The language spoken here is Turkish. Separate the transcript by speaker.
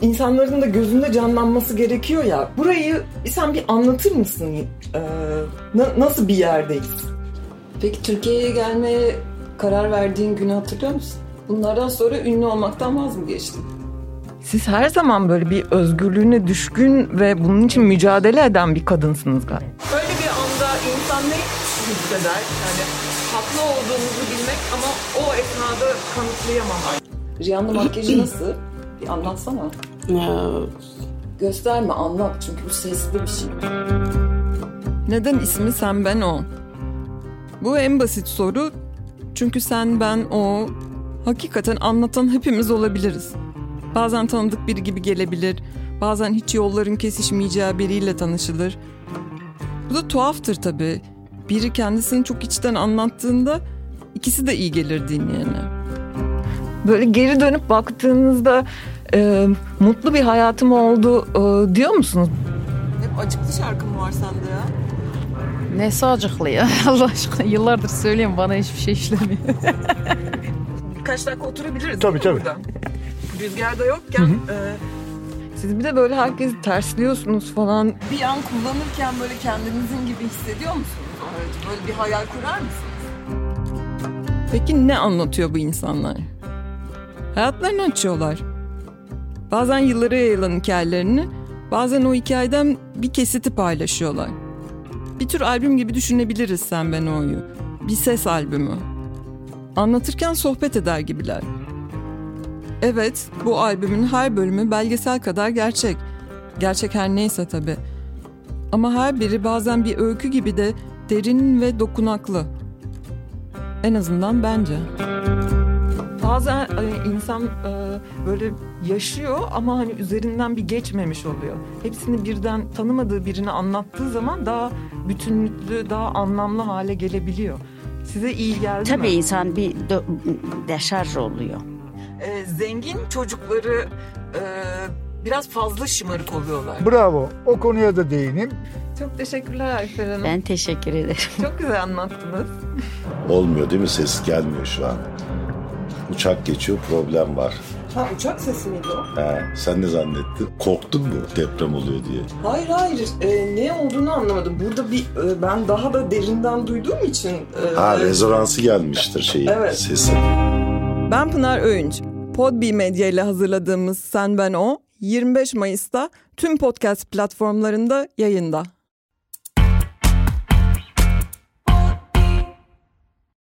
Speaker 1: insanların da gözünde canlanması gerekiyor ya. Burayı sen bir anlatır mısın? Ee, na- nasıl bir yerdeyiz?
Speaker 2: Peki Türkiye'ye gelmeye karar verdiğin günü hatırlıyor musun? Bunlardan sonra ünlü olmaktan vaz mı geçtin?
Speaker 1: Siz her zaman böyle bir özgürlüğüne düşkün ve bunun için mücadele eden bir kadınsınız galiba. Böyle bir anda insan ne hisseder? Yani haklı olduğunuzu bilmek ama o esnada kanıtlayamamak.
Speaker 2: Rihanna makyajı nasıl? Bir anlatsana. Gösterme anlat çünkü bu sesli bir şey.
Speaker 3: Neden ismi sen ben o? Bu en basit soru. Çünkü sen ben o hakikaten anlatan hepimiz olabiliriz. Bazen tanıdık biri gibi gelebilir. Bazen hiç yolların kesişmeyeceği biriyle tanışılır. Bu da tuhaftır tabii. Biri kendisini çok içten anlattığında ikisi de iyi gelir dinleyene.
Speaker 1: Böyle geri dönüp baktığınızda e, mutlu bir hayatım oldu e, diyor musunuz?
Speaker 3: Hep acıklı şarkı mı var sende ya?
Speaker 4: Ne acıklı ya Allah aşkına yıllardır söylüyorum bana hiçbir şey işlemiyor.
Speaker 1: Birkaç dakika oturabiliriz
Speaker 5: Tabii, tabii.
Speaker 1: burada? Rüzgarda yokken e, siz bir de böyle herkesi tersliyorsunuz falan.
Speaker 3: Bir an kullanırken böyle kendinizin gibi hissediyor musunuz aracı? Böyle bir hayal kurar mısınız? Peki ne anlatıyor bu insanlar? Hayatlarını açıyorlar. Bazen yıllara yayılan hikayelerini, bazen o hikayeden bir kesiti paylaşıyorlar. Bir tür albüm gibi düşünebiliriz Sen Ben O'yu. Bir ses albümü. Anlatırken sohbet eder gibiler. Evet, bu albümün her bölümü belgesel kadar gerçek. Gerçek her neyse tabii. Ama her biri bazen bir öykü gibi de derin ve dokunaklı. En azından bence.
Speaker 1: Bazen e, insan e, böyle yaşıyor ama hani üzerinden bir geçmemiş oluyor. Hepsini birden tanımadığı birini anlattığı zaman daha bütünlüklü, daha anlamlı hale gelebiliyor. Size iyi geldi
Speaker 6: Tabii
Speaker 1: mi?
Speaker 6: insan bir de- deşarj oluyor.
Speaker 1: E, zengin çocukları e, biraz fazla şımarık oluyorlar.
Speaker 5: Bravo. O konuya da değineyim.
Speaker 1: Çok teşekkürler Ayfer Hanım.
Speaker 6: Ben teşekkür ederim.
Speaker 1: Çok güzel anlattınız.
Speaker 7: Olmuyor değil mi? Ses gelmiyor şu an. Uçak geçiyor problem var.
Speaker 2: Ha uçak sesi miydi o?
Speaker 7: He, sen ne zannettin? Korktun mu deprem oluyor diye?
Speaker 2: Hayır hayır e, ne olduğunu anlamadım. Burada bir e, ben daha da derinden duyduğum için. e,
Speaker 7: Ha rezonansı gelmiştir şeyi
Speaker 2: Evet.
Speaker 7: sesi.
Speaker 3: Ben Pınar Öğünç. Podbi Medya ile hazırladığımız Sen Ben O 25 Mayıs'ta tüm podcast platformlarında yayında.